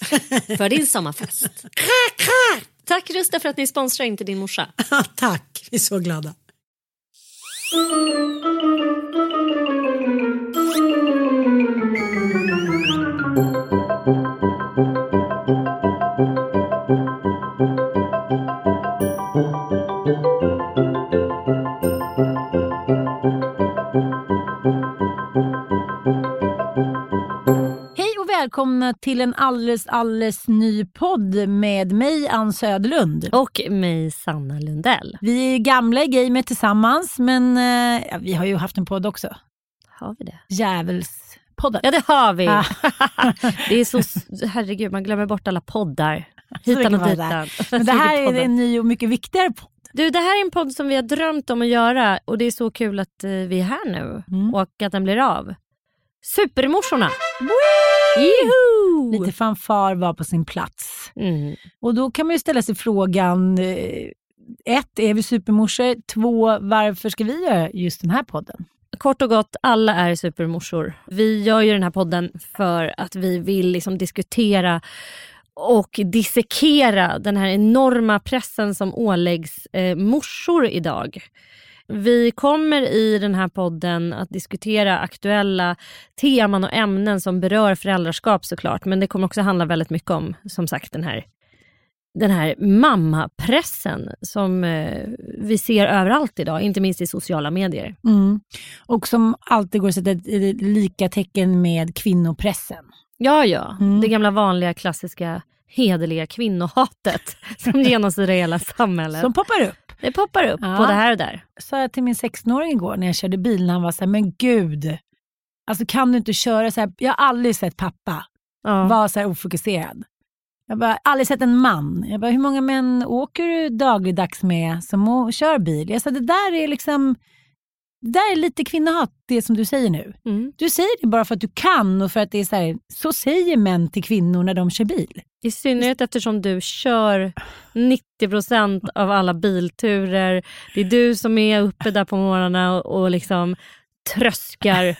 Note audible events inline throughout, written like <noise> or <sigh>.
<laughs> för din sommarfest. Tack Rusta för att ni sponsrar inte din morsa. <laughs> Tack, vi är så glada. Välkomna till en alldeles, alldeles ny podd med mig, Ann Söderlund. Och mig Sanna Lundell. Vi är gamla i gamet tillsammans, men eh, ja, vi har ju haft en podd också. Har vi det? Djävulspodden. Ja det har vi. Ah. <laughs> det är så, herregud man glömmer bort alla poddar. <laughs> Hitan och ditan. Men det här <laughs> är Podden. en ny och mycket viktigare podd. Du, det här är en podd som vi har drömt om att göra och det är så kul att eh, vi är här nu Mm. och att den blir av. Supermorsorna! Juhu! Lite fanfar var på sin plats. Mm. Och då kan man ju ställa sig frågan, eh, ett, är vi supermorsor? Två, varför ska vi göra just den här podden? Kort och gott, alla är supermorsor. Vi gör ju den här podden för att vi vill liksom diskutera och dissekera den här enorma pressen som åläggs eh, morsor idag. Vi kommer i den här podden att diskutera aktuella teman och ämnen som berör föräldraskap såklart. Men det kommer också handla väldigt mycket om, som sagt, den här, den här mammapressen som eh, vi ser överallt idag, inte minst i sociala medier. Mm. Och som alltid går att sätta ett, lika tecken med kvinnopressen. Ja, ja. Mm. Det gamla vanliga klassiska hederliga kvinnohatet <laughs> som genomsyrar hela samhället. Som poppar upp. Det poppar upp Ja. både här och där. sa jag till min 16-åring igår när jag körde bil, när han var så här, men gud, alltså kan du inte köra så här, jag har aldrig sett pappa Ja. vara så här ofokuserad. Jag bara, aldrig sett en man. Jag bara, hur många män åker du dagligdags med som kör bil? Jag sa, det där är liksom, det där är lite kvinnohat, det som du säger nu. Mm. Du säger det bara för att du kan och för att det är så här, så säger män till kvinnor när de kör bil. I synnerhet eftersom du kör 90% av alla bilturer. Det är du som är uppe där på morgnarna och, och liksom tröskar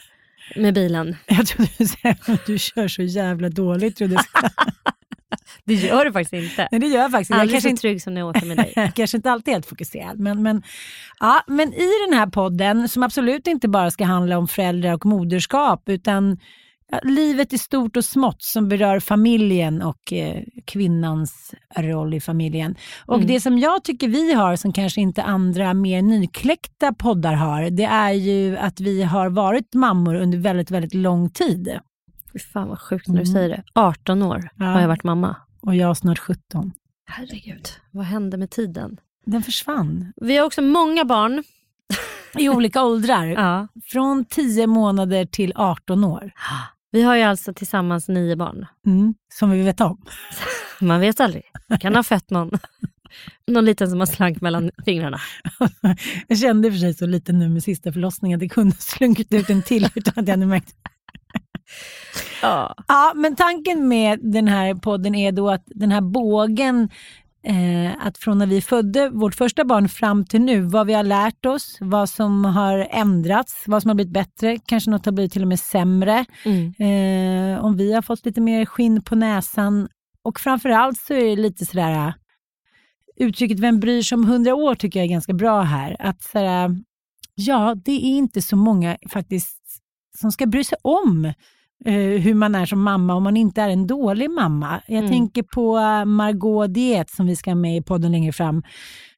med bilen. <laughs> Jag trodde du skulle säga att du kör så jävla dåligt. Trodde jag. <laughs> Det gör du faktiskt inte. Nej, det gör jag faktiskt. Jag Aldrig kanske så inte, trygg som när jag åker med dig. <laughs> jag kanske inte alltid är helt fokuserad. Men, men, ja, men i den här podden, som absolut inte bara ska handla om föräldrar och moderskap, utan livet i stort och smått som berör familjen och eh, kvinnans roll i familjen. Och Mm. det som jag tycker vi har, som kanske inte andra mer nykläckta poddar har, det är ju att vi har varit mammor under väldigt, väldigt lång tid. Fy fan vad sjukt när du Mm. säger det. 18 år Ja. har jag varit mamma. Och jag snart 17. Herregud, vad hände med tiden? Den försvann. Vi har också många barn. I olika <laughs> åldrar. Ja. Från 10 månader till 18 år. <gasps> Vi har ju alltså tillsammans nio barn. Mm, som vi vet om. <laughs> Man vet aldrig. kan ha fött någon. <laughs> Någon liten som har slank mellan fingrarna. <laughs> Jag kände för sig så lite nu med sista förlossningen det kunde ha slunkit ut en till utan att jag hade märkt. Ja. Ja, men tanken med den här podden är då att den här bågen Eh, att från när vi födde vårt första barn fram till nu, vad vi har lärt oss, vad som har ändrats, vad som har blivit bättre, kanske något har blivit till och med sämre. Mm. Eh, om vi har fått lite mer skinn på näsan och framförallt så är det lite sådär äh, uttrycket vem bryr sig om hundra år tycker jag är ganska bra här. Att sådär, ja, det är inte så många faktiskt som ska bry sig om eh, hur man är som mamma om man inte är en dålig mamma. Jag Mm. tänker på eh, Margot Diet som vi ska ha med i podden längre fram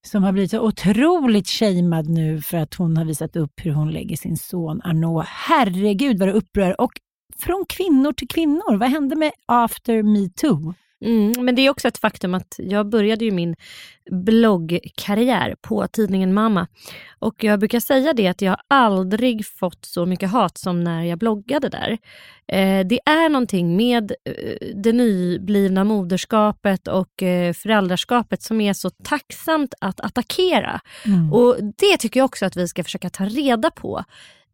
som har blivit så otroligt shamead nu för att hon har visat upp hur hon lägger sin son Arnaud. Herregud vad det upprör. Och från kvinnor till kvinnor. Vad hände med after metoo? Mm, men det är också ett faktum att jag började ju min bloggkarriär på tidningen Mamma. Och jag brukar säga det att jag aldrig fått så mycket hat som när jag bloggade där. Eh, det är någonting med eh, det nyblivna moderskapet och eh, föräldraskapet som är så tacksamt att attackera. Och Det tycker jag också att vi ska försöka ta reda på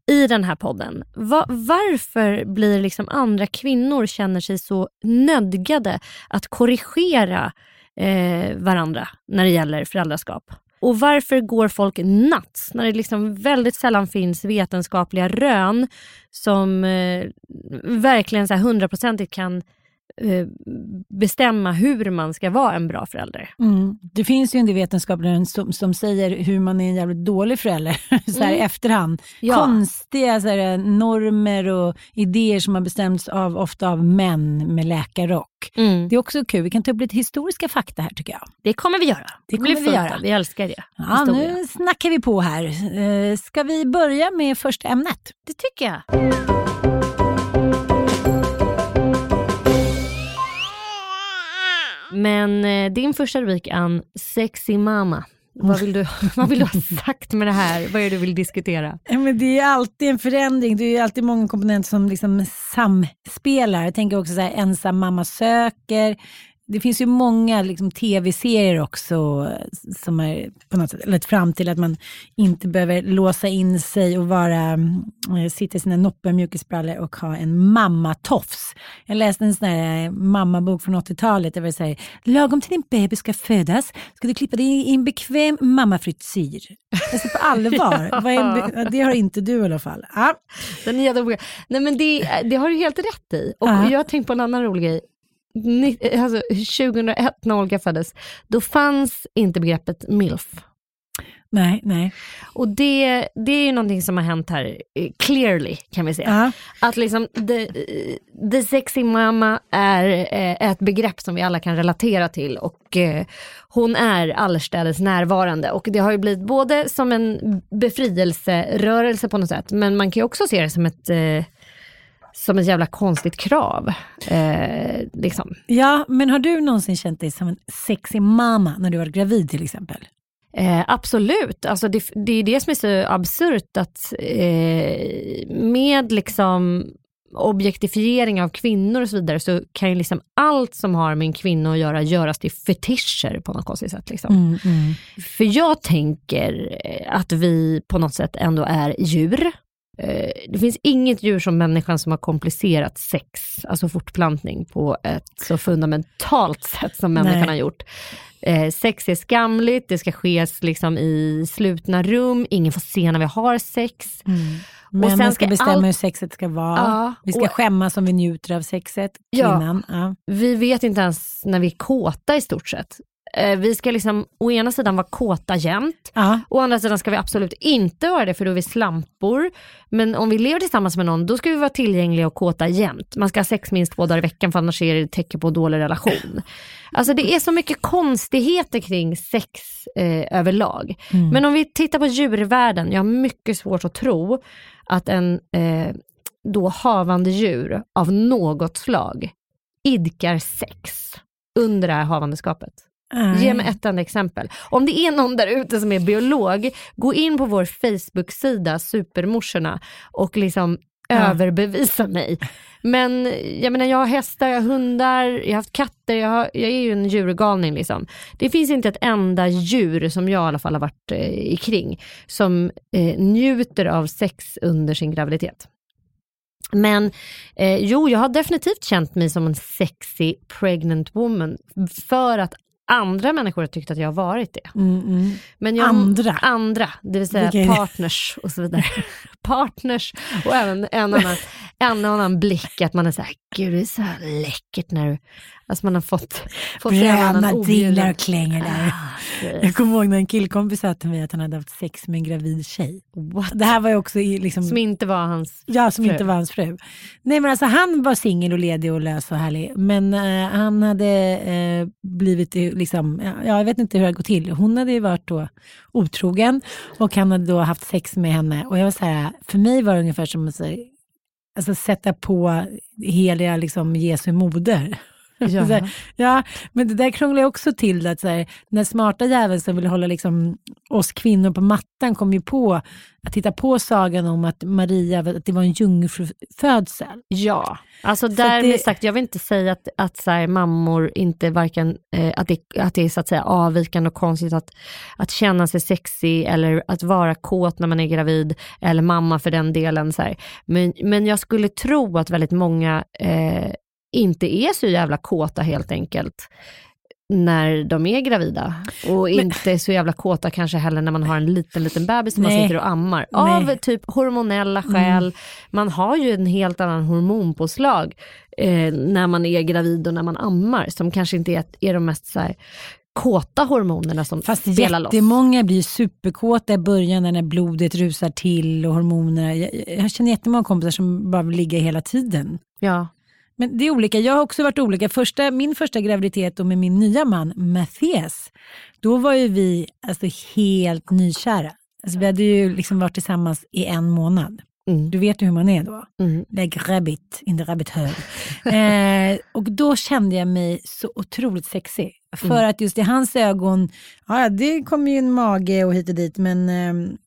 i den här podden. Va- varför blir liksom andra kvinnor känner sig så nödgade att korrigera eh, varandra när det gäller föräldraskap? Och varför går folk nuts när det liksom väldigt sällan finns vetenskapliga rön som eh, verkligen så hundraprocentigt kan eh, bestämma hur man ska vara en bra förälder? Mm. Det finns ju en del vetenskaper som, som säger hur man är en jävligt dålig förälder <laughs> så här i efterhand. Ja. Konstiga så här, normer och idéer som har bestämts av, ofta av män med läkarrock. Mm. Det är också kul. Vi kan ta upp lite historiska fakta här tycker jag. Det kommer vi göra. Det kommer vi göra. Vi älskar det. Ja, Historia. nu snackar vi på här. Eh, ska vi börja med första ämnet? Det tycker jag. Men eh, din första rubrik Ann, sexy mama. Vad vill, du, <laughs> vad vill du ha sagt med det här? Vad är det du vill diskutera? Men det är alltid en förändring. Det är alltid många komponenter som liksom samspelar. Jag tänker också så här, ensam mamma söker. Det finns ju många liksom, tv-serier också eh, som har på något sätt lett fram till att man inte behöver låsa in sig och vara, eh, sitta i sina noppor mjukisbrallor och ha en mammatofs. Jag läste en sån här eh, mammabok från 80-talet. Det var lagom till din bebis ska födas ska du klippa dig i en bekväm mammafrisyr. Alltså på allvar. <laughs> Är be- det har inte du i alla fall. Ja. Den är jättebra. Nej men det, det har du helt rätt i. Och Ja. jag har tänkt på en annan rolig grej. Ni- Alltså, 2001 när Olga föddes, då fanns inte begreppet milf. Nej, nej. Och det, det är ju någonting som har hänt här, eh, clearly kan vi säga. Ja. Att liksom the, eh, the sexy mamma är eh, ett begrepp som vi alla kan relatera till och eh, hon är allestädes närvarande och det har ju blivit både som en befrielserörelse på något sätt men man kan ju också se det som ett eh, som ett jävla konstigt krav. Eh, liksom. Ja, men har du någonsin känt dig som en sexy mamma när du var gravid till exempel? Eh, absolut, alltså det, det är det som är så absurt att eh, med liksom objektifiering av kvinnor och så vidare så kan ju liksom allt som har med en kvinna att göra göras till fetischer på något konstigt sätt. Liksom. För jag tänker att vi på något sätt ändå är djur. Eh, det finns inget djur som människan som har komplicerat sex, alltså fortplantning, på ett så fundamentalt sätt som människan Nej. har gjort. Eh, sex är skamligt, det ska ske liksom i slutna rum, ingen får se när vi har sex. Männen sen ska ska bestämma allt- hur sexet ska vara. Ja, vi ska och- skämmas om vi njuter av sexet, Ja. kvinnan. Ja. Vi vet inte ens när vi är kåta i stort sett. Eh, vi ska liksom å ena sidan vara kåta jämt, Ja. å andra sidan ska vi absolut inte vara det för då är vi slampor. Men om vi lever tillsammans med någon då ska vi vara tillgängliga och kåta jämt. Man ska ha sex minst två dagar i veckan för annars är det tecken på dålig relation. <laughs> Alltså det är så mycket konstigheter kring sex eh, överlag. Men om vi tittar på djurvärlden, jag har mycket svårt att tro att en eh, då havande djur av något slag idkar sex under det här havandeskapet. Ge mig ett enda exempel. Om det är någon där ute som är biolog, gå in på vår Facebook-sida Supermorsorna och liksom överbevisa mig. Men jag menar jag har hästar, jag har hundar, jag har haft katter, jag, har, jag är ju en djurgalning liksom. Det finns inte ett enda djur som jag i alla fall har varit eh, i kring som eh, njuter av sex under sin graviditet. Men eh, jo, jag har definitivt känt mig som en sexy pregnant woman för att andra människor har tyckt att jag har varit det. Mm, mm. Men jag, Andra? Andra, det vill säga det? partners och så vidare. <laughs> partners och även en annan, en annan blick att man är så här, gud det är så här läckert när du, alltså man har fått, fått Bröna dinglar och klänger där. Ah, Jag kommer ihåg när en killkompis sa till mig att han hade haft sex med en gravid tjej. What? Det här var ju också i, liksom, Som inte var hans Ja, som fru. inte var hans fru. Nej men alltså han var singel och ledig och lös och härlig. Men eh, han hade eh, blivit, eh, liksom, ja, jag vet inte hur det gått till. Hon hade ju varit då otrogen och han hade då haft sex med henne. Och jag var så här, för mig var det ungefär som att säga, alltså, sätta på heliga liksom, Jesu moder. Ja. Här, ja, men det där krånglar ju också till att så här, den smarta jäveln som vill hålla liksom, oss kvinnor på mattan kom ju på att titta på sagan om att Maria, att det var en jungfrufödsel. Ja, alltså Så därmed det- sagt, jag vill inte säga att, att så här, mammor inte varken, eh, att, det, att det är så att säga avvikande och konstigt att, att känna sig sexig eller att vara kåt när man är gravid eller mamma för den delen. Så här. Men, men jag skulle tro att väldigt många eh, inte är så jävla kåta helt enkelt när de är gravida och inte är så jävla kåta kanske heller när man har en liten liten bebis som man sitter och ammar. Av Nej. typ hormonella skäl. Man har ju en helt annan hormonpåslag eh, när man är gravid och när man ammar som kanske inte är, är de mest så här, kåta hormonerna som Fast spelar loss. jättemånga blir superkåta i början när blodet rusar till och hormonerna. Jag, jag känner jättemånga kompisar som bara vill ligga hela tiden. Ja. Men det är olika. Jag har också varit olika. Första, min första graviditet och med min nya man Mattias, då var ju vi alltså helt nykära. Alltså vi hade ju liksom varit tillsammans i en månad. Mm. Du vet ju hur man är då. Mm. Like rabbit in the rabbit hole. <laughs> eh, och då kände jag mig så otroligt sexig. För att just i hans ögon, ja det kom ju en mage och hit och dit men eh,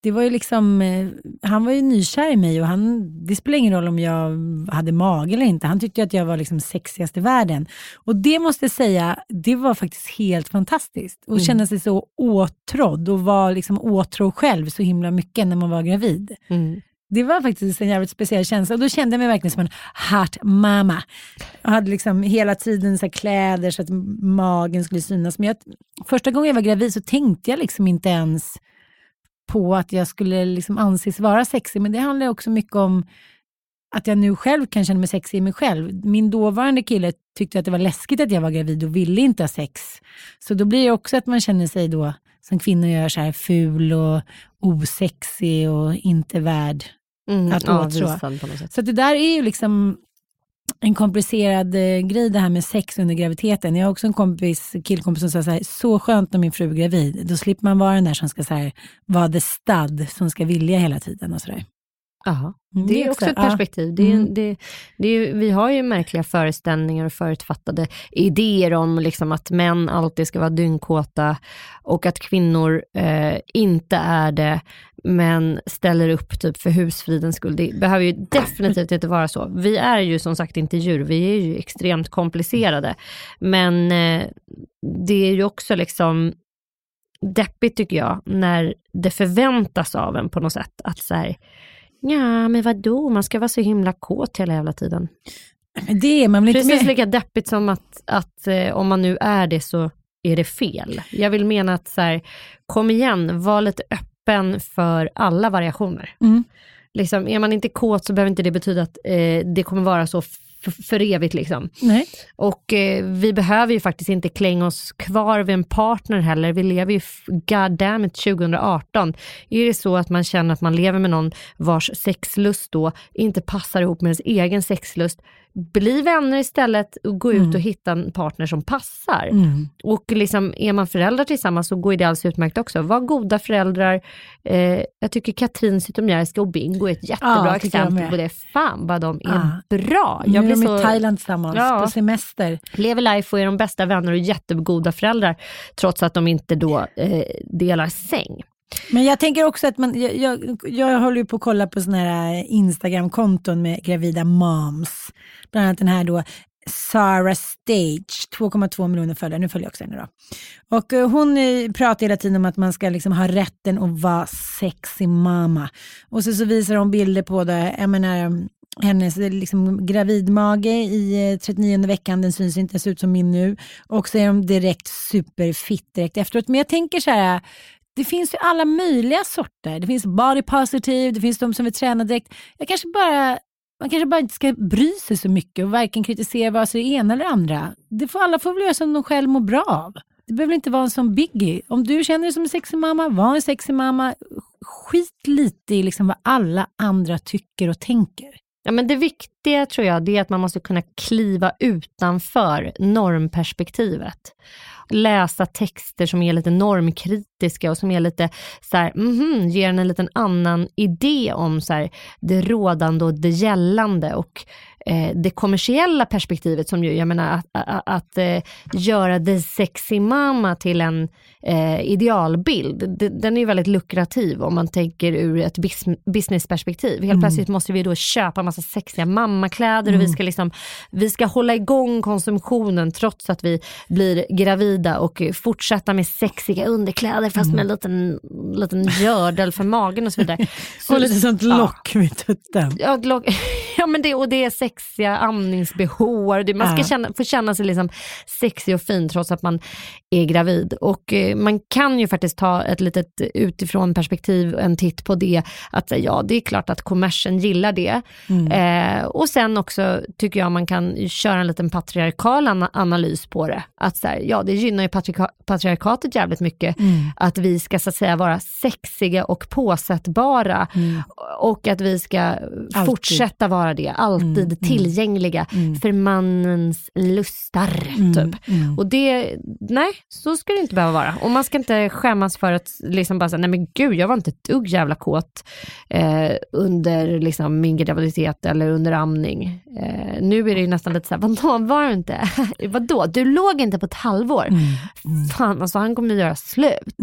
det var ju liksom, eh, han var ju nykär i mig och han, det spelar ingen roll om jag hade mage eller inte. Han tyckte att jag var liksom sexigast i världen. Och det måste jag säga, det var faktiskt helt fantastiskt. Och känna sig så åtrådd och vara liksom åtrå själv så himla mycket när man var gravid. Mm. Det var faktiskt en jävligt speciell känsla och då kände jag mig verkligen som en hot mamma. Jag hade liksom hela tiden så kläder så att magen skulle synas. Men jag, första gången jag var gravid så tänkte jag liksom inte ens på att jag skulle liksom anses vara sexig. Men det handlar också mycket om att jag nu själv kan känna mig sexig i mig själv. Min dåvarande kille tyckte att det var läskigt att jag var gravid och ville inte ha sex. Så då blir det också att man känner sig då, som kvinnor gör, så här ful och osexig och inte värd Mm. att åtrå. Så det där är ju liksom en komplicerad eh, grej det här med sex under graviditeten. Jag har också en kompis, killkompis som sa så här, så skönt när min fru är gravid. Då slipper man vara den där som ska så här, vara the stud, som ska vilja hela tiden och sådär. Jaha. Mm, Det är också ett ja. perspektiv. Det är, Mm. det, det är, vi har ju märkliga föreställningar och förutfattade idéer om liksom att män alltid ska vara dyngkåta och att kvinnor eh, inte är det, men ställer upp typ för husfridens skull. Det behöver ju definitivt inte vara så. Vi är ju som sagt inte djur, vi är ju extremt komplicerade. Men eh, det är ju också liksom deppigt tycker jag, när det förväntas av en på något sätt att så här, Ja, men vadå, man ska vara så himla kåt hela jävla tiden. Men det är man väl inte Precis med? lika deppigt som att, att eh, om man nu är det så är det fel. Jag vill mena att så här, kom igen, var lite öppen för alla variationer. Mm. Liksom, är man inte kåt så behöver inte det betyda att eh, det kommer vara så för evigt. Liksom. Nej. Och eh, vi behöver ju faktiskt inte klänga oss kvar vid en partner heller. Vi lever ju, f- god damn it, 2018. Är det så att man känner att man lever med någon vars sexlust då inte passar ihop med ens egen sexlust, bli vänner istället och gå ut och hitta en partner som passar. Mm. Och liksom, är man föräldrar tillsammans så går det alldeles utmärkt också. Var goda föräldrar. Eh, jag tycker Katrin Zytomierska och Bingo är ett jättebra Ja, exempel på det. Fan vad de är Ja. bra. Nu Jag är blir de så... i Thailand tillsammans Ja. på semester. lever life och är de bästa vänner och jättegoda föräldrar trots att de inte då eh, delar säng. Men jag tänker också att man, jag, jag, jag håller ju på att kolla på sådana här Instagram-konton med gravida moms. Bland annat den här då Sarah Stage, 2,2 miljoner följare. Nu följer jag också henne då. Och eh, hon eh, pratar hela tiden om att man ska liksom ha rätten att vara sexy mamma. Och så, så visar hon bilder på det, jag menar, eh, hennes liksom, gravidmage i 39 veckan, den syns inte ens ut som min nu. Och så är de direkt superfit direkt efteråt. Men jag tänker så här, det finns ju alla möjliga sorter. Det finns body positive, det finns de som vill träna direkt. Jag kanske bara, man kanske bara inte ska bry sig så mycket och varken kritisera vare sig det ena eller det andra. Det får, alla får väl göra som de själv mår bra av. Det behöver inte vara en sån biggie. Om du känner dig som en sexig mamma, var en sexig mamma. Skit lite i liksom vad alla andra tycker och tänker. Ja, men det viktiga tror jag det är att man måste kunna kliva utanför normperspektivet. Läsa texter som är lite normkritiska och som är lite så här, mhm, ger en en liten annan idé om så här, det rådande och det gällande. Och det kommersiella perspektivet som ju, jag menar att, att, att eh, göra the sexy mama till en eh, idealbild, den är ju väldigt lukrativ om man tänker ur ett businessperspektiv. Helt plötsligt måste vi då köpa massa sexiga mammakläder och vi ska, liksom, vi ska hålla igång konsumtionen trots att vi blir gravida och fortsätta med sexiga underkläder fast med en liten, liten gördel för magen och så vidare. Så- <laughs> Och lite sånt ja. lock vid tutten. Ja, glock, ja men det, och det är sexiga amningsbehov. Man ska känna, få känna sig liksom sexig och fin trots att man är gravid. Och eh, man kan ju faktiskt ta ett litet utifrån perspektiv, en titt på det. Att ja, det är klart att kommersen gillar det. Eh, och sen också tycker jag man kan köra en liten patriarkal ana- analys på det. Att så här, ja, det gynnar ju patrika- patriarkatet jävligt mycket. Att vi ska så att säga vara sexiga och påsättbara. Och att vi ska fortsätta vara det, alltid tillgängliga för mannens lustar. Typ. Och det, nej, så ska det inte behöva vara. Och man ska inte skämmas för att liksom bara säga, nej men gud, jag var inte ett dugg jävla kåt eh, under liksom, min graviditet eller under amning. Eh, nu är det ju nästan lite såhär, vadå, var du inte? <laughs> vadå, du låg inte på ett halvår? Fan, alltså han kommer göra slut.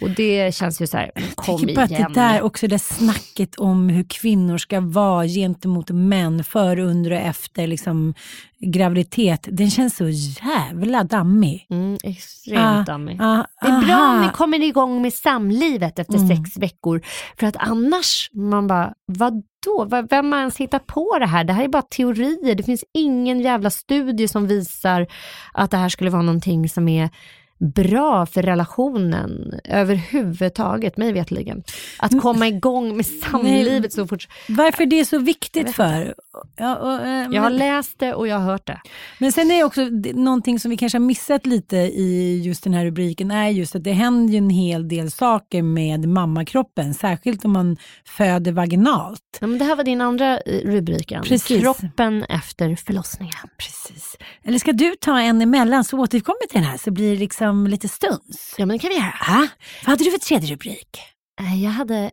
Och det känns ju såhär, kom tycker bara att igen. det där också det snacket om hur kvinnor ska vara gentemot män före, under och efter liksom, graviditet. Den känns så jävla dammig. Mm, extremt Ah, dammig. ah, Det är bra aha. om ni kommer igång med samlivet efter Mm. sex veckor. För att annars, man bara, vadå? Va- Vem har ens hittat på det här? Det här är bara teorier. Det finns ingen jävla studie som visar att det här skulle vara någonting som är bra för relationen överhuvudtaget, mig vetligen. Att komma igång med samlivet så fort. Varför det är så viktigt för? Ja, och, eh, Jag har men, läst det och jag har hört det. men sen är också det- någonting som vi kanske har missat lite i just den här rubriken är just att det händer ju en hel del saker med mammakroppen, särskilt om man föder vaginalt. Ja, men det här var din andra eh, rubriken. Precis. Kroppen efter förlossningen. Precis. Eller ska du ta en emellan så återkommer till den här så blir det liksom lite stuns? Ja, men det kan vi göra. Ah, vad hade du för tredje rubrik? Eh, Jag hade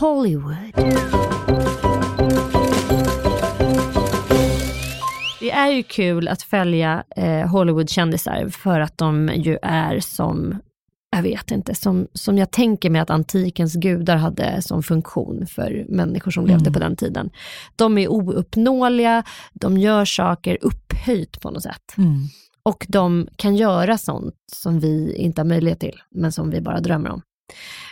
Hollywood. Det är ju kul att följa eh, Hollywoodkändisar för att de ju är som, jag vet inte, som, som jag tänker mig att antikens gudar hade som funktion för människor som levde på den tiden. De är ouppnåeliga, de gör saker upphöjt på något sätt. Och de kan göra sånt som vi inte har möjlighet till, men som vi bara drömmer om.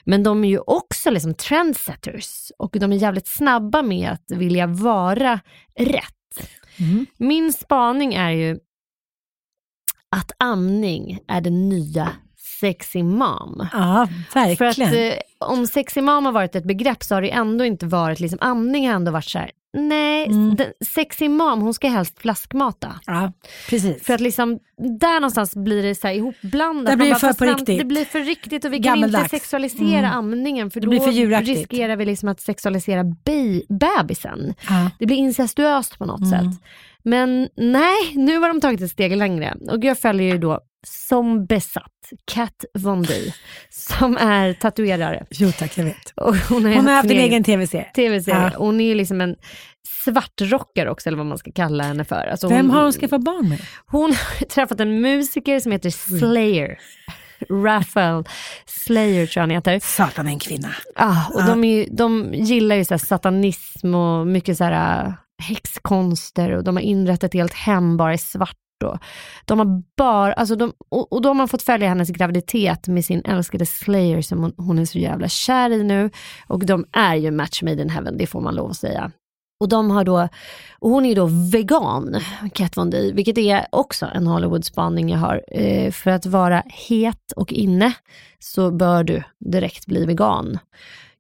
Men de är ju också liksom trendsetters och de är jävligt snabba med att vilja vara rätt. Mm. Min spaning är ju att amning är den nya sexy mom. Ja, verkligen. För att eh, om sexy mom har varit ett begrepp så har det ändå inte varit, liksom, amning har ändå varit så här, nej, Mm. sexy mom hon ska helst flaskmata. ja, precis. För att liksom, där någonstans blir det så här ihopblandat. Där blir det bara, för på riktigt. Det blir för riktigt och vi kan inte sexualisera Mm. amningen för Det då för riskerar vi liksom att sexualisera be- bebisen. ja. Det blir incestuöst på något Mm. sätt. Men nej, nu har de tagit ett steg längre. Och jag följer ju då som besatt Kat Von D som är tatuerare. Jo tack, jag vet. Och hon har, Hon har haft en egen tv-serie. tv-serie. Ja. Hon är ju liksom en svartrockare också eller vad man ska kalla henne för. Alltså Vem hon, har hon skaffat barn med? hon har <laughs> träffat en musiker som heter Slayer. Raphael Slayer tror jag han heter. Satan en kvinna. Ah, och de, är, ju- de gillar ju så satanism och mycket så här, äh, häxkonster och de har inrett ett helt hem bara i svart. Och de har bara, alltså de, och, och då har man fått följa hennes graviditet med sin älskade Slayer som hon, hon är så jävla kär i nu. Och de är ju match made in heaven, det får man lov att säga. Och de har då, och hon är ju då vegan, Kat Von D, vilket är också en Hollywood-spaning jag har. Eh, för att vara het och inne så bör du direkt bli vegan.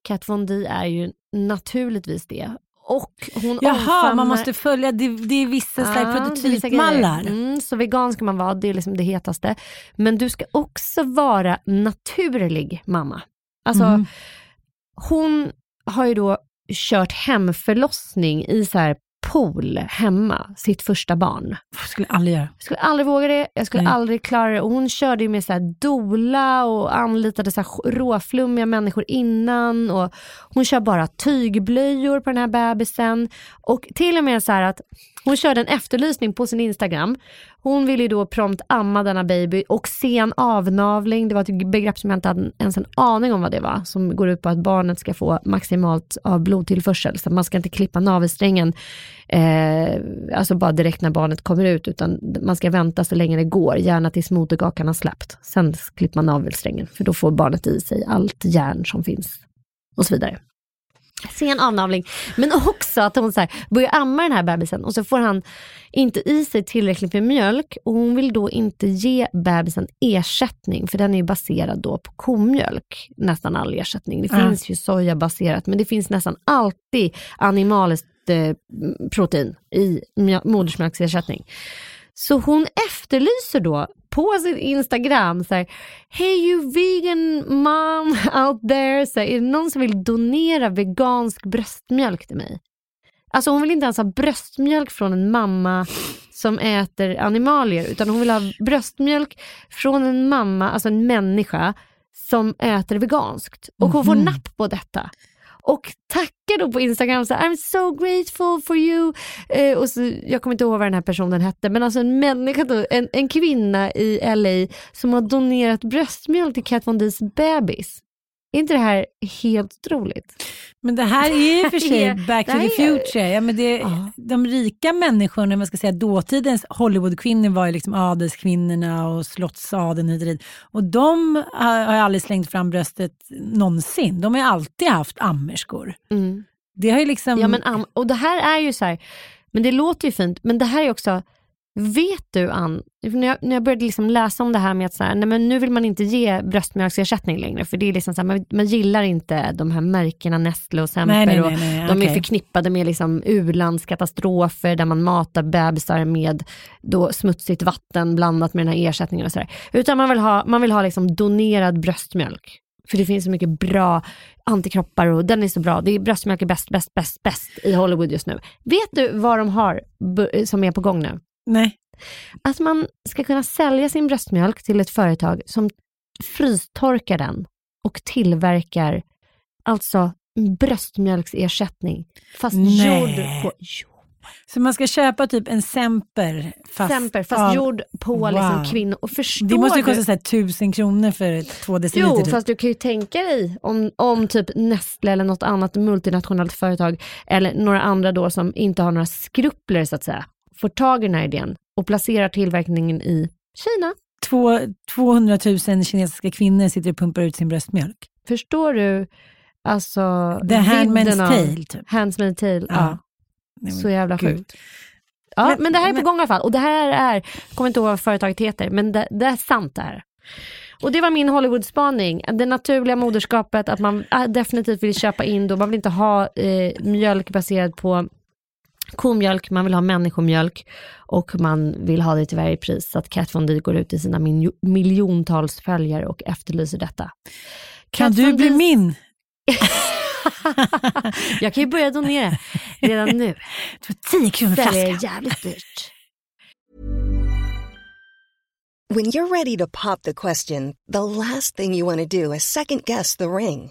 Kat Von D är ju naturligtvis det. Och hon Jaha, omfamnar- man måste följa, det, det är vissa Ja, prototypmallar. Mm, så vegan ska man vara, det är liksom det hetaste. Men du ska också vara naturlig mamma. Alltså, Mhm. hon har ju då kört hemförlossning i så här pool hemma, sitt första barn. Jag skulle aldrig göra. Jag skulle aldrig våga det, jag skulle Nej. aldrig klara det. Och hon körde ju med så här dola och anlitade så här råflummiga människor innan. Och hon kör bara tygblöjor på den här bebisen. Och till och med så här att hon körde en efterlysning på sin Instagram. Hon ville ju då prompt amma denna baby och sen avnavling. Det var ett begrepp som jag inte hade ens en aning om vad det var. Som går ut på att barnet ska få maximalt av blodtillförsel. Så man ska inte klippa navelsträngen eh, alltså bara direkt när barnet kommer ut, utan man ska vänta så länge det går, gärna tills moderkakan har släppt. Sen klipper man navelsträngen, för då får barnet i sig allt järn som finns och så vidare. Sen avnavling, men också att hon så här, börjar amma den här bebisen och så får han inte i sig tillräckligt med mjölk och hon vill då inte ge bebisen ersättning för den är ju baserad då på komjölk, nästan all ersättning. Det Ja. finns ju sojabaserat men det finns nästan alltid animaliskt eh, protein i mjö- modersmjölksersättning. Så hon efterlyser då på sin Instagram så här, Hey you vegan mom out there, så här, är det någon som vill donera vegansk bröstmjölk till mig? Alltså hon vill inte ens ha bröstmjölk från en mamma som äter animalier, utan hon vill ha bröstmjölk från en mamma, alltså en människa, som äter veganskt. Och hon får napp på detta. Och tackar då på Instagram så här, I'm so grateful for you. Eh, och så, jag kommer inte ihåg vad den här personen hette, men alltså en människa då, en, en kvinna i LA som har donerat bröstmjölk till Kat Von Ds bebis. Är inte det här helt otroligt? Men det här är ju i och för <laughs> sig back to the future. Ja, men det, Ja. De rika människorna, man ska säga dåtidens Hollywoodkvinnor var ju liksom adelskvinnorna och slottsadeln hit och dit. Och de har, har ju aldrig slängt fram bröstet någonsin. De har ju alltid haft ammerskor. Det har ju liksom... Ja, men, och det här är ju så här, men det låter ju fint, men det här är också, vet du Ann, när jag, när jag började liksom läsa om det här med att så här, nej, men nu vill man inte ge bröstmjölksersättning längre, för det är liksom så här, man, man gillar inte de här märkena Nestle och Semper. Nej, nej, och nej, nej, de är okej. förknippade med liksom u-landskatastrofer där man matar bebisar med då smutsigt vatten blandat med den här ersättningen och sådär. Utan man vill ha, man vill ha liksom donerad bröstmjölk. För det finns så mycket bra antikroppar och den är så bra. Det är bröstmjölk är bäst, bäst, bäst, bäst i Hollywood just nu. Vet du vad de har som är på gång nu? Nej. Att man ska kunna sälja sin bröstmjölk till ett företag som frystorkar den och tillverkar alltså bröstmjölksersättning fast Nej. gjord på jo, Så man ska köpa typ en Semper fast, Semper, fast av- gjord på Wow. liksom kvinnor. Och förstår Det måste ju du? kosta här, tusen kronor för två deciliter. Jo, typ. fast du kan ju tänka dig om, om typ Nestle eller något annat multinationellt företag eller några andra då som inte har några skrupler så att säga, får tag i den här idén och placerar tillverkningen i Kina. Två, 200 000 kinesiska kvinnor sitter och pumpar ut sin bröstmjölk. Förstår du alltså The Handmaid's Tale, typ. Handmaid's Tale, ja. Ja. Nej, Så jävla gud. sjukt. Ja, men, Men- det här är på men- gång i alla fall. Och det här är, jag kommer inte ihåg vad företaget heter, men det, det är sant det här. Och det var min Hollywood-spaning. Det naturliga moderskapet, att man äh, definitivt vill köpa in då. Man vill inte ha eh, mjölk baserad på komjölk, man vill ha människomjölk och man vill ha det till varje pris. Så att Kat Von D går ut till sina min- miljontals följare och efterlyser detta. Kan Kat du bli min? <laughs> Jag kan ju börja donera redan nu. <laughs> För 10 kronor Det är flaskan. jävligt dyrt. When you're ready to pop the question, the last thing you want to do is second guess the ring.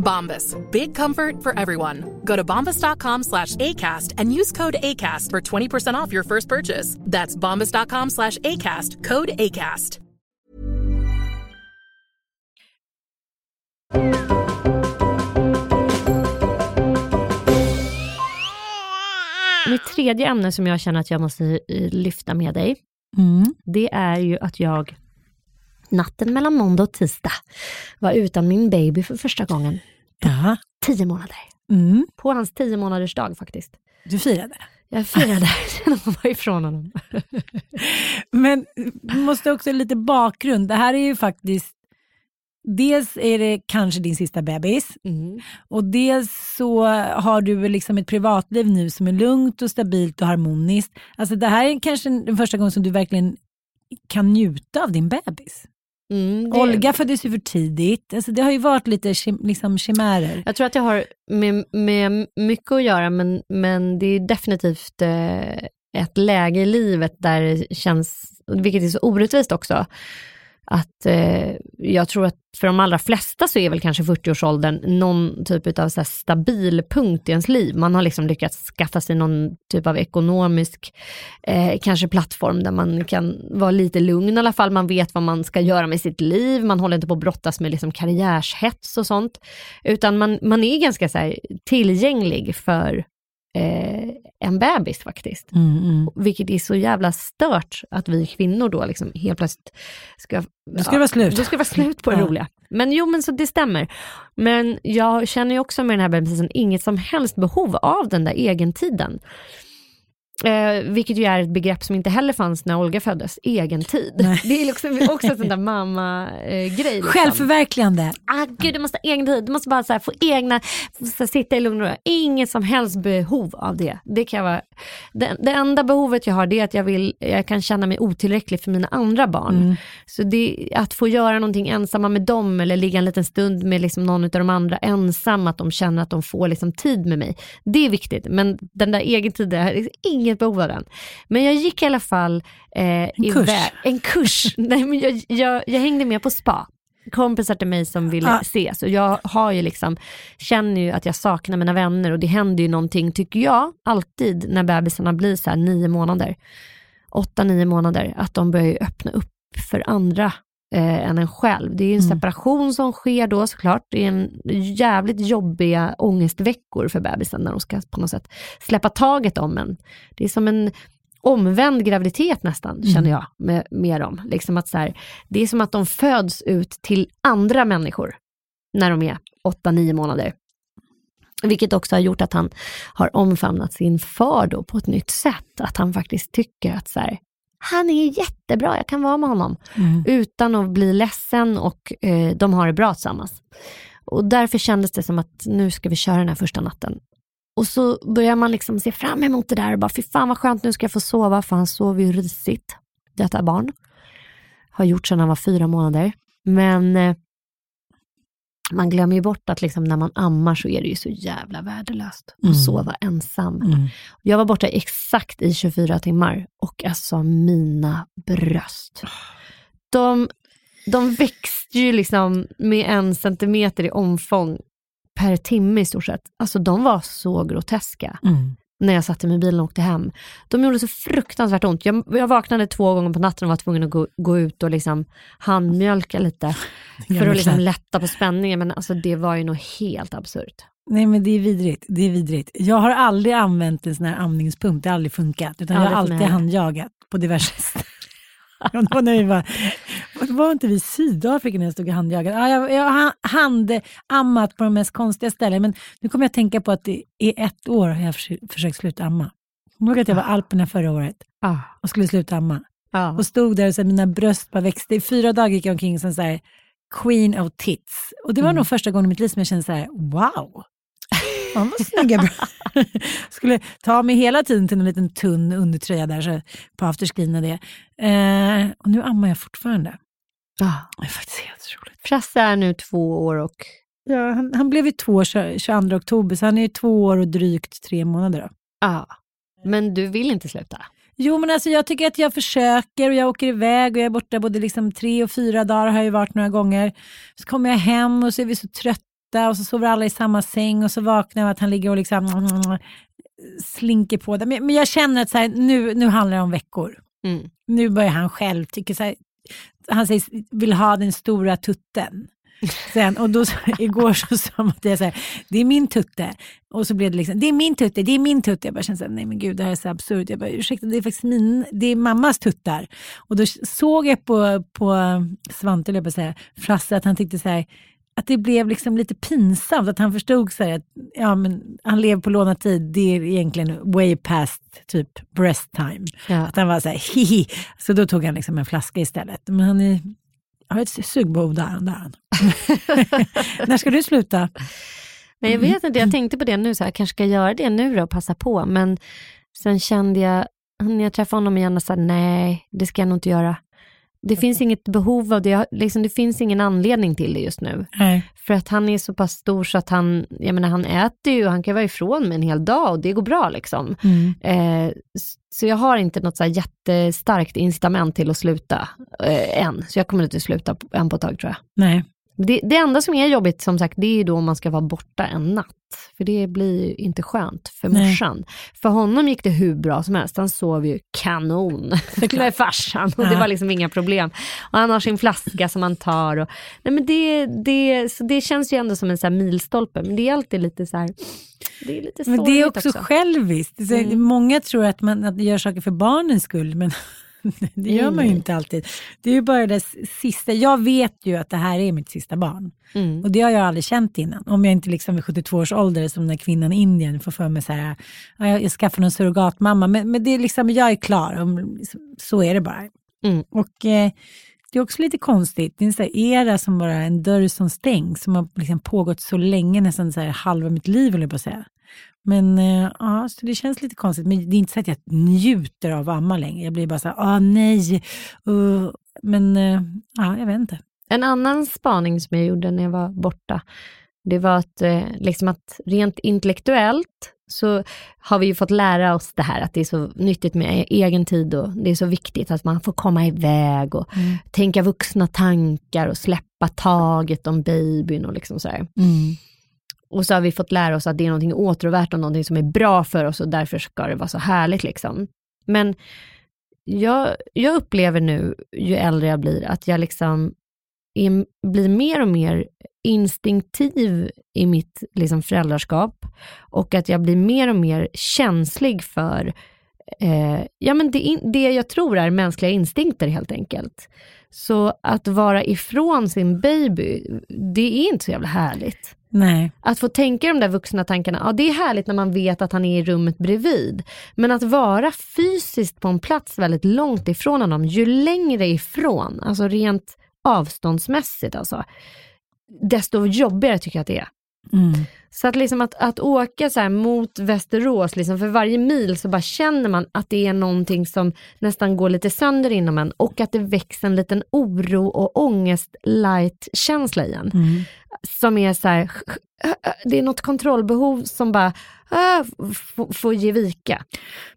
Bombas. Big comfort for everyone. Go to bombas.com slash ACAST and use code ACAST for 20% off your first purchase. That's bombas.com slash ACAST. Code ACAST. Mitt tredje ämne som jag känner att jag måste lyfta med dig, Mm. det är ju att jag natten mellan måndag och tisdag var utan min baby för första gången Ja. tio månader. Mm. På hans tio månaders dag faktiskt. Du firade. Jag firade <laughs> genom att vara ifrån honom. <laughs> Men vi måste också lite bakgrund. Det här är ju faktiskt, dels är det kanske din sista bebis Mm. och dels så har du liksom ett privatliv nu som är lugnt och stabilt och harmoniskt. Alltså det här är kanske den första gången som du verkligen kan njuta av din bebis. Mm, Olga föddes ju för tidigt. Alltså det har ju varit lite liksom chimärer. Jag tror att det har med, med mycket att göra, men, men det är definitivt eh, ett läge i livet där det känns, vilket är så orättvist också, att eh, jag tror att för de allra flesta så är väl kanske 40-årsåldern någon typ av så här stabil punkt i ens liv. Man har liksom lyckats skaffa sig någon typ av ekonomisk, eh, kanske plattform där man kan vara lite lugn i alla fall. Man vet vad man ska göra med sitt liv. Man håller inte på att brottas med liksom karriärshets och sånt. Utan man, man är ganska så här tillgänglig för eh, en bebis faktiskt. Mm, mm. Vilket är så jävla stört att vi kvinnor då liksom helt plötsligt ska... Då ska det vara slut. Då ska det vara slut på det Ja. roliga. Men jo, men så det stämmer. Men jag känner ju också med den här bebisen inget som helst behov av den där egentiden. Eh, vilket ju är ett begrepp som inte heller fanns när Olga föddes, egentid. <laughs> Det är liksom också en sån där <laughs> mamma-grej. liksom. Självförverkligande. Ah, gud, du måste ha egen tid. Du måste bara så här, få egna, här, sitta i lugn och ro. Inget som helst behov av det. Det, kan vara, det. Det enda behovet jag har det är att jag, vill, jag kan känna mig otillräcklig för mina andra barn. Mm. Så det, att få göra någonting ensamma med dem eller ligga en liten stund med liksom någon av de andra ensam, att de känner att de får liksom tid med mig. Det är viktigt, men den där egen tiden, inget behov av den. Men jag gick i alla fall eh, en kurs. En kurs. <laughs> Nej, men jag, jag, jag hängde med på spa. kompisar till mig som vill Ja. ses och jag har ju liksom, känner ju att jag saknar mina vänner och det händer ju någonting, tycker jag, alltid när bebisarna blir så här nio månader, åtta, nio månader, att de börjar ju öppna upp för andra eh, än en själv. Det är ju en Mm. separation som sker då såklart. Det är en jävligt jobbiga ångestveckor för bebisen när de ska på något sätt släppa taget om en. Det är som en omvänd graviditet nästan, Mm. känner jag med, med dem. Liksom att så här, det är som att de föds ut till andra människor när de är 8-9 månader. Vilket också har gjort att han har omfamnat sin far då på ett nytt sätt. Att han faktiskt tycker att så här, han är jättebra, jag kan vara med honom. Mm. Utan att bli ledsen och eh, de har det bra tillsammans. Och därför kändes det som att nu ska vi köra den här första natten. Och så börjar man liksom se fram emot det där och bara, fy fan vad skönt, nu ska jag få sova, för han sover ju risigt, detta barn. Har gjort sedan han var fyra månader. Men eh, man glömmer ju bort att liksom när man ammar så är det ju så jävla värdelöst att Mm. sova ensam. Mm. Jag var borta exakt i 24 timmar och alltså mina bröst. De, de växte ju liksom med en centimeter i omfång per timme i stort sett. Alltså de var så groteska Mm. När jag satte mig i bilen och åkte hem. De gjorde så fruktansvärt ont. Jag, jag vaknade två gånger på natten och var tvungen att gå, gå ut och liksom handmjölka lite för att liksom lätta på spänningen. Men alltså det var ju nog helt absurt. Nej men det är vidrigt. Det är vidrigt. Jag har aldrig använt en sån här amningspump, det har aldrig funkat. Utan jag har Aldrig för mig alltid handjagat på diverse <laughs> <laughs> var när vi var, var inte vi i Sydafrika när jag stod och handjagade? Ja, jag, jag har handammat på de mest konstiga ställen. Men nu kommer jag att tänka på att är ett år har jag försökt, sluta amma. Jag ihåg att jag var i Alperna förra året Ah. och skulle sluta amma. Ja. Och stod där och så här, mina bröst bara växte. I fyra dagar gick jag omkring som så här, queen of tits. Och det var Mm. nog första gången i mitt liv som jag kände så här, wow. Fan vad snygga bröst. <laughs> Skulle ta mig hela tiden till en liten tunn undertröja där så på afterskin och det. Eh, och nu ammar jag fortfarande. Ah. Det är faktiskt helt roligt. Frasse är nu två år och Ja, han, han blev ju två år tjo- 22 oktober, så han är ju två år och drygt tre månader. Då. Ja, men du vill inte sluta? Jo men alltså jag tycker att jag försöker och jag åker iväg och jag är borta både liksom tre och fyra dagar har jag ju varit några gånger. Så kommer jag hem och så är vi så trötta och så sover alla i samma säng och så vaknar jag av att han ligger och liksom slinker på det. Men, men jag känner att så här, nu, nu handlar det om veckor. Mm. Nu börjar han själv tycka så här, han säger, vill ha den stora tutten. <laughs> Sen, och då, så- igår så sa jag så här, det är min tutte. Och så blev det liksom, det är min tutte, det är min tutte. Jag bara kände så här, nej men gud det här är så absurt. Jag bara, ursäkta det är faktiskt min, det är mammas tuttar. Och då såg jag på, på Svante, jag att säga, Frasse, att han tyckte så här, att det blev liksom lite pinsamt, att han förstod så här att ja, men han lever på lånad tid, det är egentligen way past typ breast time. Ja. Att han var så här, hihi. Så då tog han liksom en flaska istället. Men han är, har ett sugbehov där, där han. <laughs> När ska du sluta? Men jag vet inte, jag tänkte på det nu, så här, jag kanske ska göra det nu då och passa på. Men sen kände jag, när jag träffade honom igen, och sa nej, det ska jag nog inte göra. Det finns inget behov av det, liksom, det finns ingen anledning till det just nu. Nej. För att han är så pass stor så att han, jag menar han äter ju, han kan vara ifrån mig en hel dag och det går bra liksom. Mm. Eh, så jag har inte något så här jättestarkt incitament till att sluta eh, än. Så jag kommer inte sluta än på ett tag tror jag. Nej. Det, det enda som är jobbigt som sagt, det är ju då om man ska vara borta en natt. För det blir ju inte skönt för Nej. morsan. För honom gick det hur bra som helst. Han sov ju kanon <laughs> med farsan och det var liksom inga problem. Och han har sin flaska som han tar. Och, nej men det, det, så det känns ju ändå som en så milstolpe. Men det är alltid lite så här, det är lite Men det är sorgligt också, själviskt. Mm. Många tror att man att gör saker för barnens skull, men <laughs> det gör man ju Nej. inte alltid. Det är ju bara det sista. Jag vet ju att det här är mitt sista barn. Mm. Och det har jag aldrig känt innan. Om jag inte liksom vid 72 års ålder som den kvinnan i Indien får för mig så här, ja, jag, jag skaffar någon surrogatmamma. Men, men det är liksom, jag är klar. Om, så är det bara. Mm. Och eh, det är också lite konstigt. Det är en sån här era som bara en dörr som stängs. Som har liksom pågått så länge, nästan så halva mitt liv jag på att säga. Men eh, ja, så det känns lite konstigt. Men det är inte så att jag njuter av att amma längre. Jag blir bara så här, ah nej. Uh, men eh, ja, jag vet inte. En annan spaning som jag gjorde när jag var borta, det var att, eh, liksom att rent intellektuellt så har vi ju fått lära oss det här att det är så nyttigt med egen tid och det är så viktigt att man får komma iväg och tänka vuxna tankar och släppa taget om babyn och liksom sådär. Mm. Och så har vi fått lära oss att det är någonting åtråvärt och någonting som är bra för oss och därför ska det vara så härligt liksom. Men jag, jag upplever nu, ju äldre jag blir, att jag liksom är, blir mer och mer instinktiv i mitt liksom, föräldraskap och att jag blir mer och mer känslig för eh, ja, men det, det jag tror är mänskliga instinkter helt enkelt. Så att vara ifrån sin baby, det är inte så jävla härligt. Nej. Att få tänka de där vuxna tankarna, ja det är härligt när man vet att han är i rummet bredvid. Men att vara fysiskt på en plats väldigt långt ifrån honom, ju längre ifrån, alltså rent avståndsmässigt alltså, desto jobbigare tycker jag att det är. Mm. Så att, liksom att, att åka så mot Västerås, liksom för varje mil så bara känner man att det är någonting som nästan går lite sönder inom en och att det växer en liten oro och ångest light känsla i en. Mm. Som är så här, det är något kontrollbehov som bara äh, får ge vika.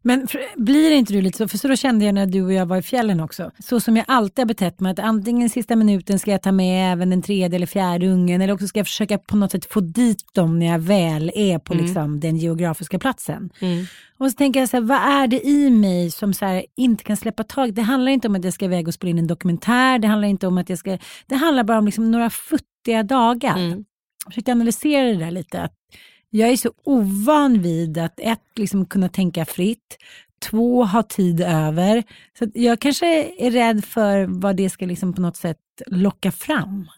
Men blir det inte du lite så, för så då kände jag när du och jag var i fjällen också, så som jag alltid har betett mig, att antingen sista minuten ska jag ta med även den tredje eller fjärde ungen, eller också ska jag försöka på något sätt få dit dem när jag väl är på Mm. liksom, den geografiska platsen. Och så tänker jag så här, vad är det i mig som så här, inte kan släppa tag? Det handlar inte om att jag ska iväg och spela in en dokumentär, det handlar inte om att jag ska, det handlar bara om liksom några futtiga dagar. Mm. Jag försökte analysera det där lite. Jag är så ovan vid att ett, liksom kunna tänka fritt, två, ha tid över. Så jag kanske är rädd för vad det ska liksom på något sätt locka fram.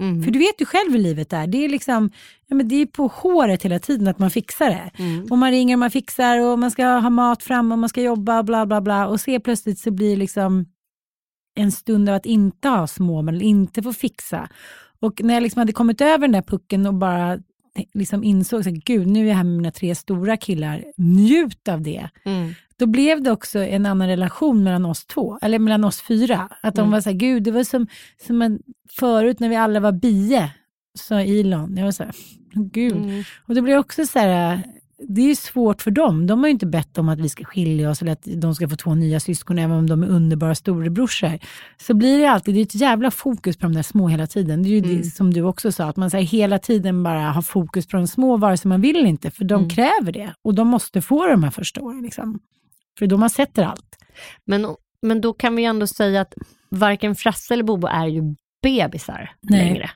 Mm. För du vet ju själv hur livet är. Det är, liksom, ja, men det är på håret hela tiden att man fixar det. Mm. Och man ringer och man fixar och man ska ha mat fram och man ska jobba och bla bla bla. Och se plötsligt så blir det liksom en stund av att inte ha små, men inte få fixa. Och när jag liksom hade kommit över den där pucken och bara liksom insåg att gud, nu är jag här med mina tre stora killar, njut av det. Mm. Då blev det också en annan relation mellan oss två, eller mellan oss fyra. Att de Mm. var så här, gud, det var som, som en, förut när vi alla var bie, sa Elon. Jag var så här, gud. Mm. Och det blir också så här, det är svårt för dem. De har ju inte bett om att vi ska skilja oss eller att de ska få två nya syskon, även om de är underbara storebrorsor. Så blir det alltid, det är ett jävla fokus på de där små hela tiden. Det är ju Mm. det som du också sa, att man så här, hela tiden bara har fokus på de små, vare sig man vill inte, för de Mm. kräver det. Och de måste få de här första åren. Liksom. För de har sett allt. Men, men då kan vi ändå säga att varken Frasse eller Bobo är ju bebisar Nej. längre.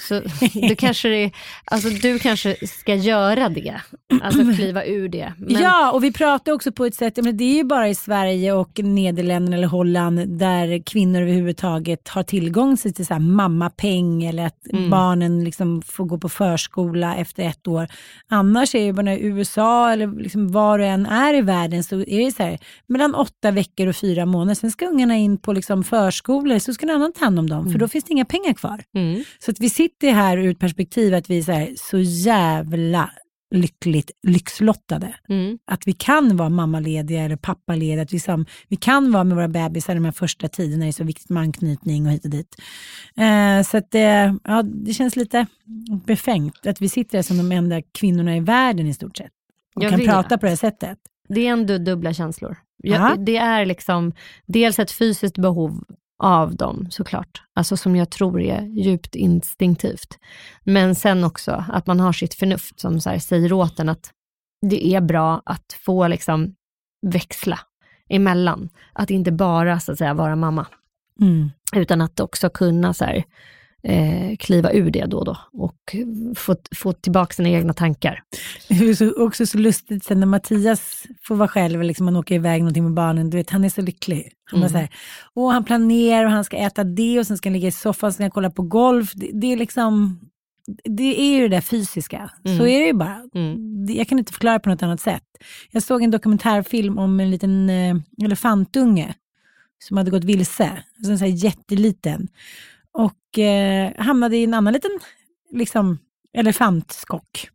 Så du kanske, det- alltså, du kanske ska göra det, alltså kliva ur det. Men, Ja, och vi pratar också på ett sätt, men det är ju bara i Sverige och Nederländerna eller Holland där kvinnor överhuvudtaget har tillgång till så här mammapeng eller att Mm. barnen liksom får gå på förskola efter ett år. Annars är det bara i USA eller liksom var du än är i världen så är det så här mellan åtta veckor och fyra månader. Sen ska ungarna in på liksom förskolor så ska någon annan ta hand om dem för då finns det inga pengar kvar. Mm. Så att vi sitter här ur ett perspektiv att vi är så, här, så jävla lyckligt lyxlottade. Mm. Att vi kan vara mammalediga eller pappalediga, att vi, sam, vi kan vara med våra bebisar de här första tiderna, det är så viktigt med anknytning och hit och dit. Eh, så att det, ja, det känns lite befängt att vi sitter här som de enda kvinnorna i världen i stort sett och Jag kan vet. prata på det här sättet. Det är ändå dubbla känslor. Ja. Jag, det är liksom dels ett fysiskt behov av dem såklart, alltså som jag tror är djupt instinktivt. Men sen också att man har sitt förnuft som så säger åt en att det är bra att få liksom växla emellan. Att inte bara så att säga vara mamma, Mm. utan att också kunna så här, eh, kliva ur det då och då och få, få tillbaka sina egna tankar. Det är så, också så lustigt sen när Mattias får vara själv, liksom man åker iväg någonting med barnen, du vet han är så lycklig. Han, Mm. så här, åh, han planerar och han ska äta det och sen ska han ligga i soffan och sen ska han kolla på golf. Det, det är liksom, det är ju det där fysiska. Mm. Så är det ju bara. Mm. Jag kan inte förklara på något annat sätt. Jag såg en dokumentärfilm om en liten eh, elefantunge som hade gått vilse, alltså en sån här jätteliten. Och eh, hamnade i en annan liten liksom, elefantskock.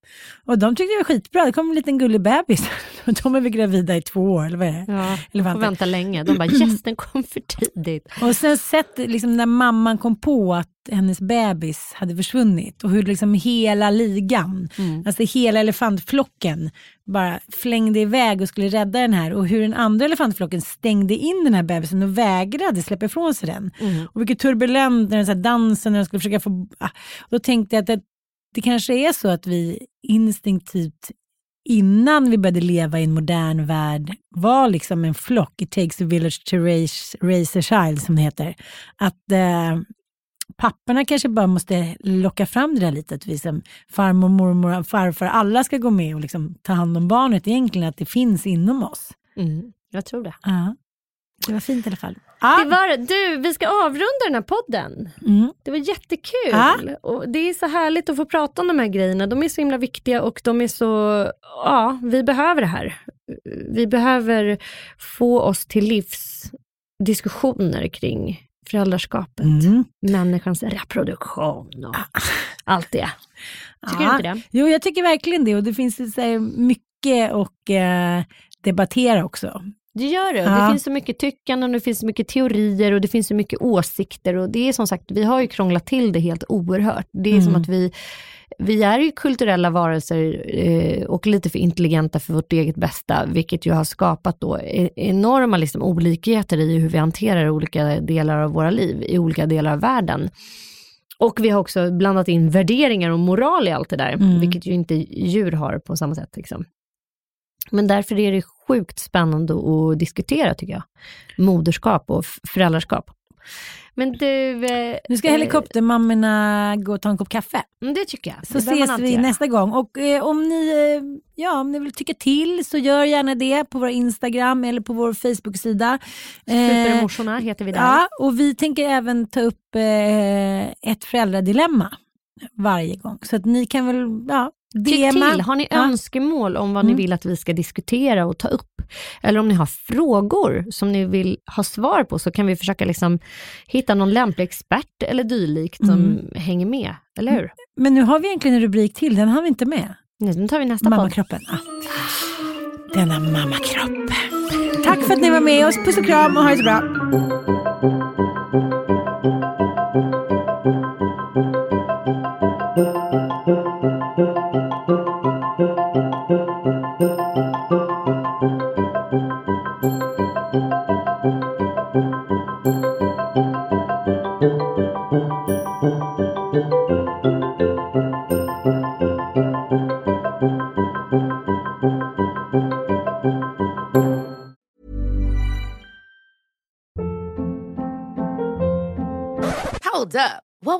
Och de tyckte det var skitbra, det kom en liten gullig bebis. <laughs> De är väl gravida i två år, eller vad är det? Ja, de Elefanter. får vänta länge. De bara yes, den kom för tidigt. Och sen sett liksom, när mamman kom på att hennes bebis hade försvunnit och hur liksom hela ligan, alltså hela elefantflocken bara flängde iväg och skulle rädda den här och hur den andra elefantflocken stängde in den här bebisen och vägrade släppa ifrån sig den. Och vilket turbulent när den så här dansen när de skulle försöka få... Ah. Då tänkte jag att det, kanske är så att vi instinktivt innan vi började leva i en modern värld var liksom en flock, it takes a village to raise, raise a child som det heter. Att eh, papporna kanske bara måste locka fram det där lite, att vi som farmor, mormor, farfar, alla ska gå med och liksom ta hand om barnet egentligen, att det finns inom oss. Mm, jag tror det. Ja. Det var fint i alla fall. Det var. Du, vi ska avrunda den här podden. Mm. Det var jättekul. Ja. Och det är så härligt att få prata om de här grejerna. De är så himla viktiga och de är så, ja, vi behöver det här. Vi behöver få oss till livs diskussioner kring föräldraskapet, Mm. människans reproduktion och allt det. Tycker du inte det? Jo, jag tycker verkligen det och det finns så mycket att eh, debattera också. Det gör det. Ja. Det finns så mycket tyckanden, och det finns så mycket teorier och det finns så mycket åsikter. Och det är som sagt, vi har ju krånglat till det helt oerhört. Det är som Mm. att vi, vi är ju kulturella varelser eh, och lite för intelligenta för vårt eget bästa, vilket ju har skapat då e- enorma liksom, olikheter i hur vi hanterar olika delar av våra liv i olika delar av världen. Och vi har också blandat in värderingar och moral i allt det där, Mm. vilket ju inte djur har på samma sätt. Liksom. Men därför är det sjukt spännande att diskutera tycker jag. Moderskap och föräldraskap. Men du... Eh, Nu ska helikoptermammorna gå och ta en kopp kaffe. eh, det tycker jag. Så ses vi göra. nästa gång. Och eh, om, ni, eh, ja, om ni vill tycka till så gör gärna det på vår Instagram eller på vår Facebook-sida. Eh, Supermorsorna heter vi där. Ja, och vi tänker även ta upp eh, ett föräldradilemma varje gång. Så att ni kan väl ja, Tyck till, har ni Ja. önskemål om vad Mm. ni vill att vi ska diskutera och ta upp? Eller om ni har frågor som ni vill ha svar på så kan vi försöka liksom hitta någon lämplig expert eller dylikt som Mm. hänger med, eller hur? Men nu har vi egentligen en rubrik till, den har vi inte med. Nej, Nu tar vi nästa. Mammakroppen. Ja. Denna mammakropp. Tack för att ni var med oss. Puss och kram och ha det så bra.